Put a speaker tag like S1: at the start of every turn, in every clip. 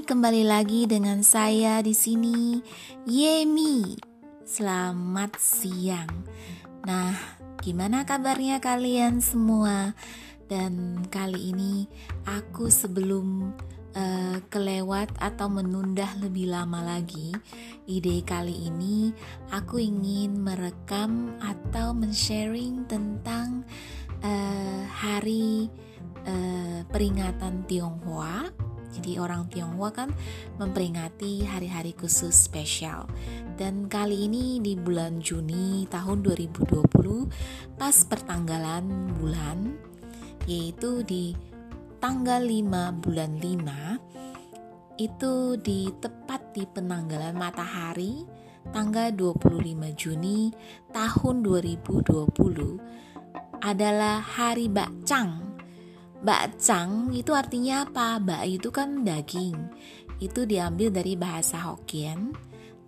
S1: kembali lagi dengan saya di sini, Yemi. Selamat siang. Nah, gimana kabarnya kalian semua? Dan kali ini aku sebelum uh, kelewat atau menunda lebih lama lagi, ide kali ini aku ingin merekam atau men-sharing tentang uh, hari uh, peringatan Tionghoa jadi orang Tionghoa kan memperingati hari-hari khusus spesial. Dan kali ini di bulan Juni tahun 2020 pas pertanggalan bulan yaitu di tanggal 5 bulan 5 itu di tepat di penanggalan matahari tanggal 25 Juni tahun 2020 adalah hari Bakcang Bakcang itu artinya apa? Bak itu kan daging. Itu diambil dari bahasa Hokkien.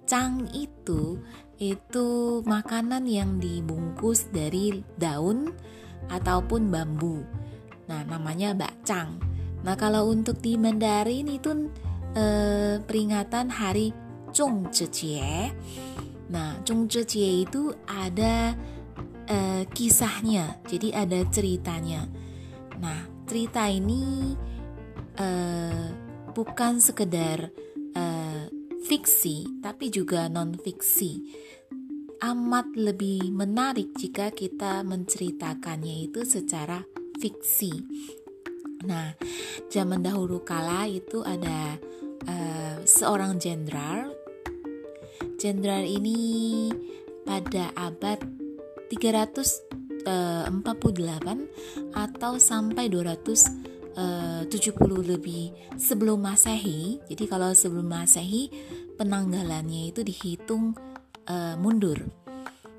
S1: Cang itu itu makanan yang dibungkus dari daun ataupun bambu. Nah, namanya bakcang. Nah, kalau untuk di Mandarin itu eh, peringatan hari Zhongzhijie. Nah, Zhongzhijie itu ada eh, kisahnya, jadi ada ceritanya. Nah, cerita ini uh, bukan sekedar uh, fiksi, tapi juga non fiksi. Amat lebih menarik jika kita menceritakannya itu secara fiksi. Nah, zaman dahulu kala itu ada uh, seorang jenderal. Jenderal ini pada abad 300 48 atau sampai 270 lebih sebelum Masehi. Jadi kalau sebelum Masehi penanggalannya itu dihitung uh, mundur.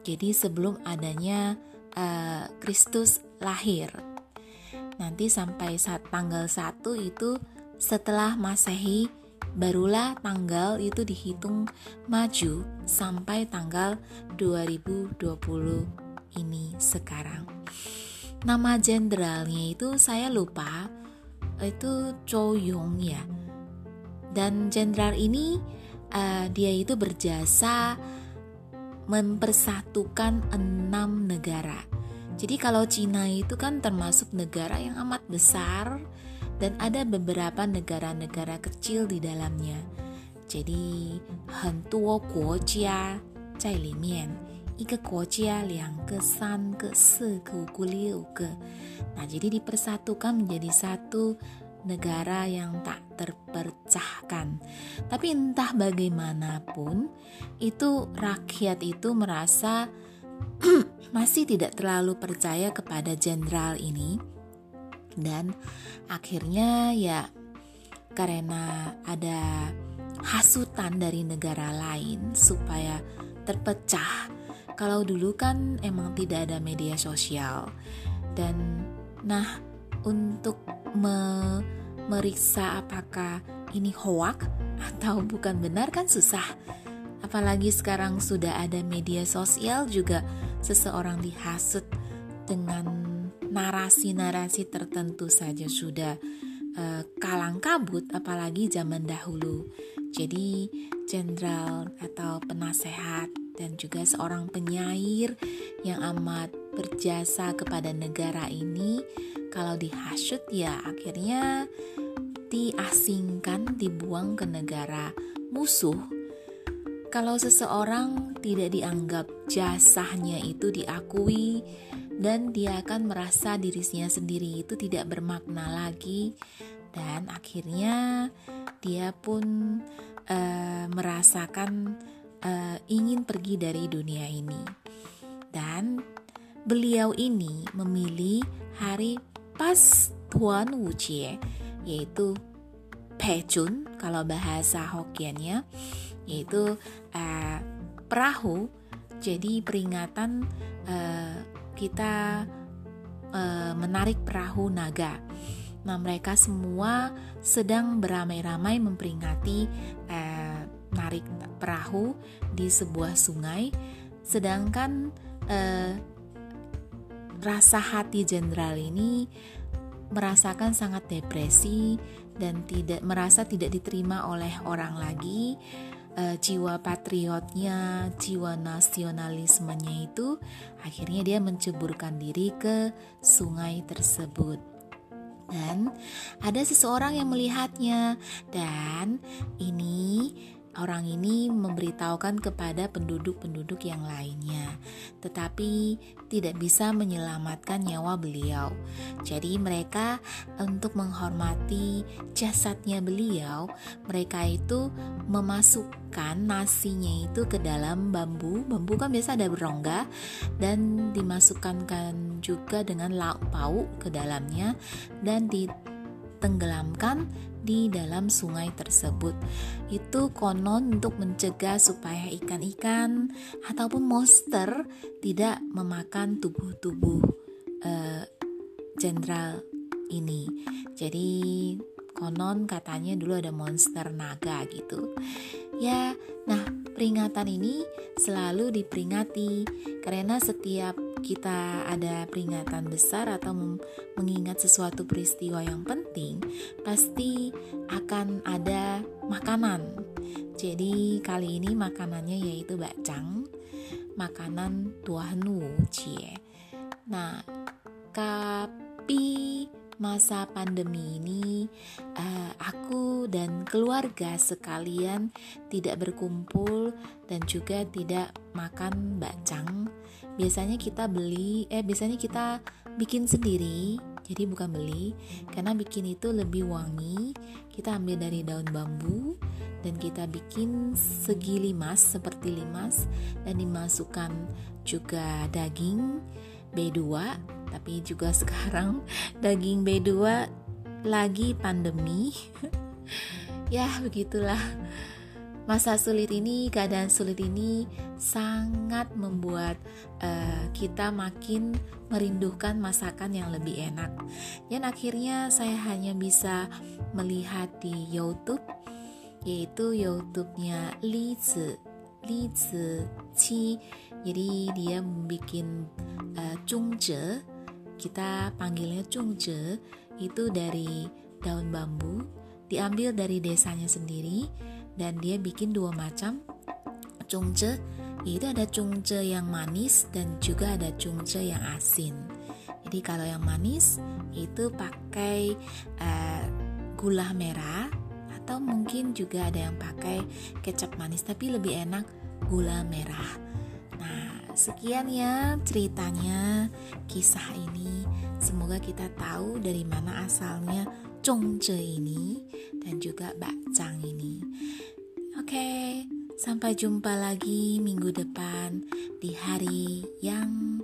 S1: Jadi sebelum adanya uh, Kristus lahir. Nanti sampai saat tanggal 1 itu setelah Masehi barulah tanggal itu dihitung maju sampai tanggal 2020 ini sekarang. Nama jenderalnya itu saya lupa, itu Cho Yong ya. Dan jenderal ini uh, dia itu berjasa mempersatukan enam negara. Jadi kalau Cina itu kan termasuk negara yang amat besar dan ada beberapa negara-negara kecil di dalamnya. Jadi, 很多国家在里面。 一个国家、两个、三个、四个、五个、六个. Nah, jadi dipersatukan menjadi satu negara yang tak terpecahkan. Tapi entah bagaimanapun, itu rakyat itu merasa masih tidak terlalu percaya kepada jenderal ini. Dan akhirnya ya karena ada hasutan dari negara lain supaya terpecah kalau dulu kan emang tidak ada media sosial dan nah untuk me meriksa apakah ini hoak atau bukan benar kan susah. Apalagi sekarang sudah ada media sosial juga seseorang dihasut dengan narasi-narasi tertentu saja sudah uh, kalang kabut apalagi zaman dahulu. Jadi jenderal atau penasehat dan juga seorang penyair yang amat berjasa kepada negara ini. Kalau dihasut ya akhirnya diasingkan dibuang ke negara musuh. Kalau seseorang tidak dianggap jasanya itu diakui dan dia akan merasa dirinya sendiri itu tidak bermakna lagi. Dan akhirnya dia pun uh, merasakan uh, ingin pergi dari dunia ini. Dan beliau ini memilih hari pas Tuan Wucie, yaitu Pechun kalau bahasa Hokkiennya, yaitu uh, perahu. Jadi peringatan uh, kita uh, menarik perahu naga. Nah, mereka semua sedang beramai-ramai memperingati uh, narik perahu di sebuah sungai, sedangkan eh, rasa hati jenderal ini merasakan sangat depresi dan tidak merasa tidak diterima oleh orang lagi, uh, jiwa patriotnya, jiwa nasionalismenya itu akhirnya dia menceburkan diri ke sungai tersebut. Dan ada seseorang yang melihatnya dan ini orang ini memberitahukan kepada penduduk-penduduk yang lainnya, tetapi tidak bisa menyelamatkan nyawa beliau. Jadi, mereka untuk menghormati jasadnya beliau, mereka itu memasukkan nasinya itu ke dalam bambu. Bambu kan biasa ada berongga dan dimasukkan juga dengan lauk pauk ke dalamnya dan ditenggelamkan di dalam sungai tersebut. Itu konon untuk mencegah supaya ikan-ikan ataupun monster tidak memakan tubuh-tubuh uh, jenderal ini. Jadi konon katanya dulu ada monster naga gitu. Ya, nah peringatan ini selalu diperingati karena setiap kita ada peringatan besar atau mengingat sesuatu peristiwa yang penting, pasti akan ada makanan. Jadi kali ini makanannya yaitu bakcang, makanan tuahnu cie. Nah, tapi masa pandemi ini uh, aku dan keluarga sekalian tidak berkumpul dan juga tidak makan bakcang biasanya kita beli eh biasanya kita bikin sendiri. Jadi bukan beli karena bikin itu lebih wangi. Kita ambil dari daun bambu dan kita bikin segi limas seperti limas dan dimasukkan juga daging B2 tapi juga sekarang daging B2 lagi pandemi ya begitulah masa sulit ini, keadaan sulit ini sangat membuat uh, kita makin merindukan masakan yang lebih enak. Dan akhirnya saya hanya bisa melihat di YouTube, yaitu YouTube-nya Li Zi, Li Zi. Jadi dia membuat uh, Zhe, kita panggilnya Zhe, itu dari daun bambu, diambil dari desanya sendiri dan dia bikin dua macam cungce itu ada cungce yang manis dan juga ada cungce yang asin. Jadi kalau yang manis itu pakai uh, gula merah atau mungkin juga ada yang pakai kecap manis tapi lebih enak gula merah. Nah sekian ya ceritanya kisah ini semoga kita tahu dari mana asalnya Zhongzhe ini dan juga bakcang ini. Oke, sampai jumpa lagi minggu depan di hari yang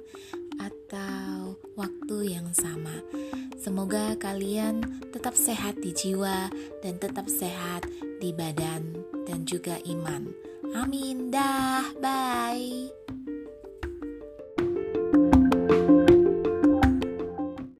S1: atau waktu yang sama. Semoga kalian tetap sehat di jiwa dan tetap sehat di badan dan juga iman. Amin. Dah, bye.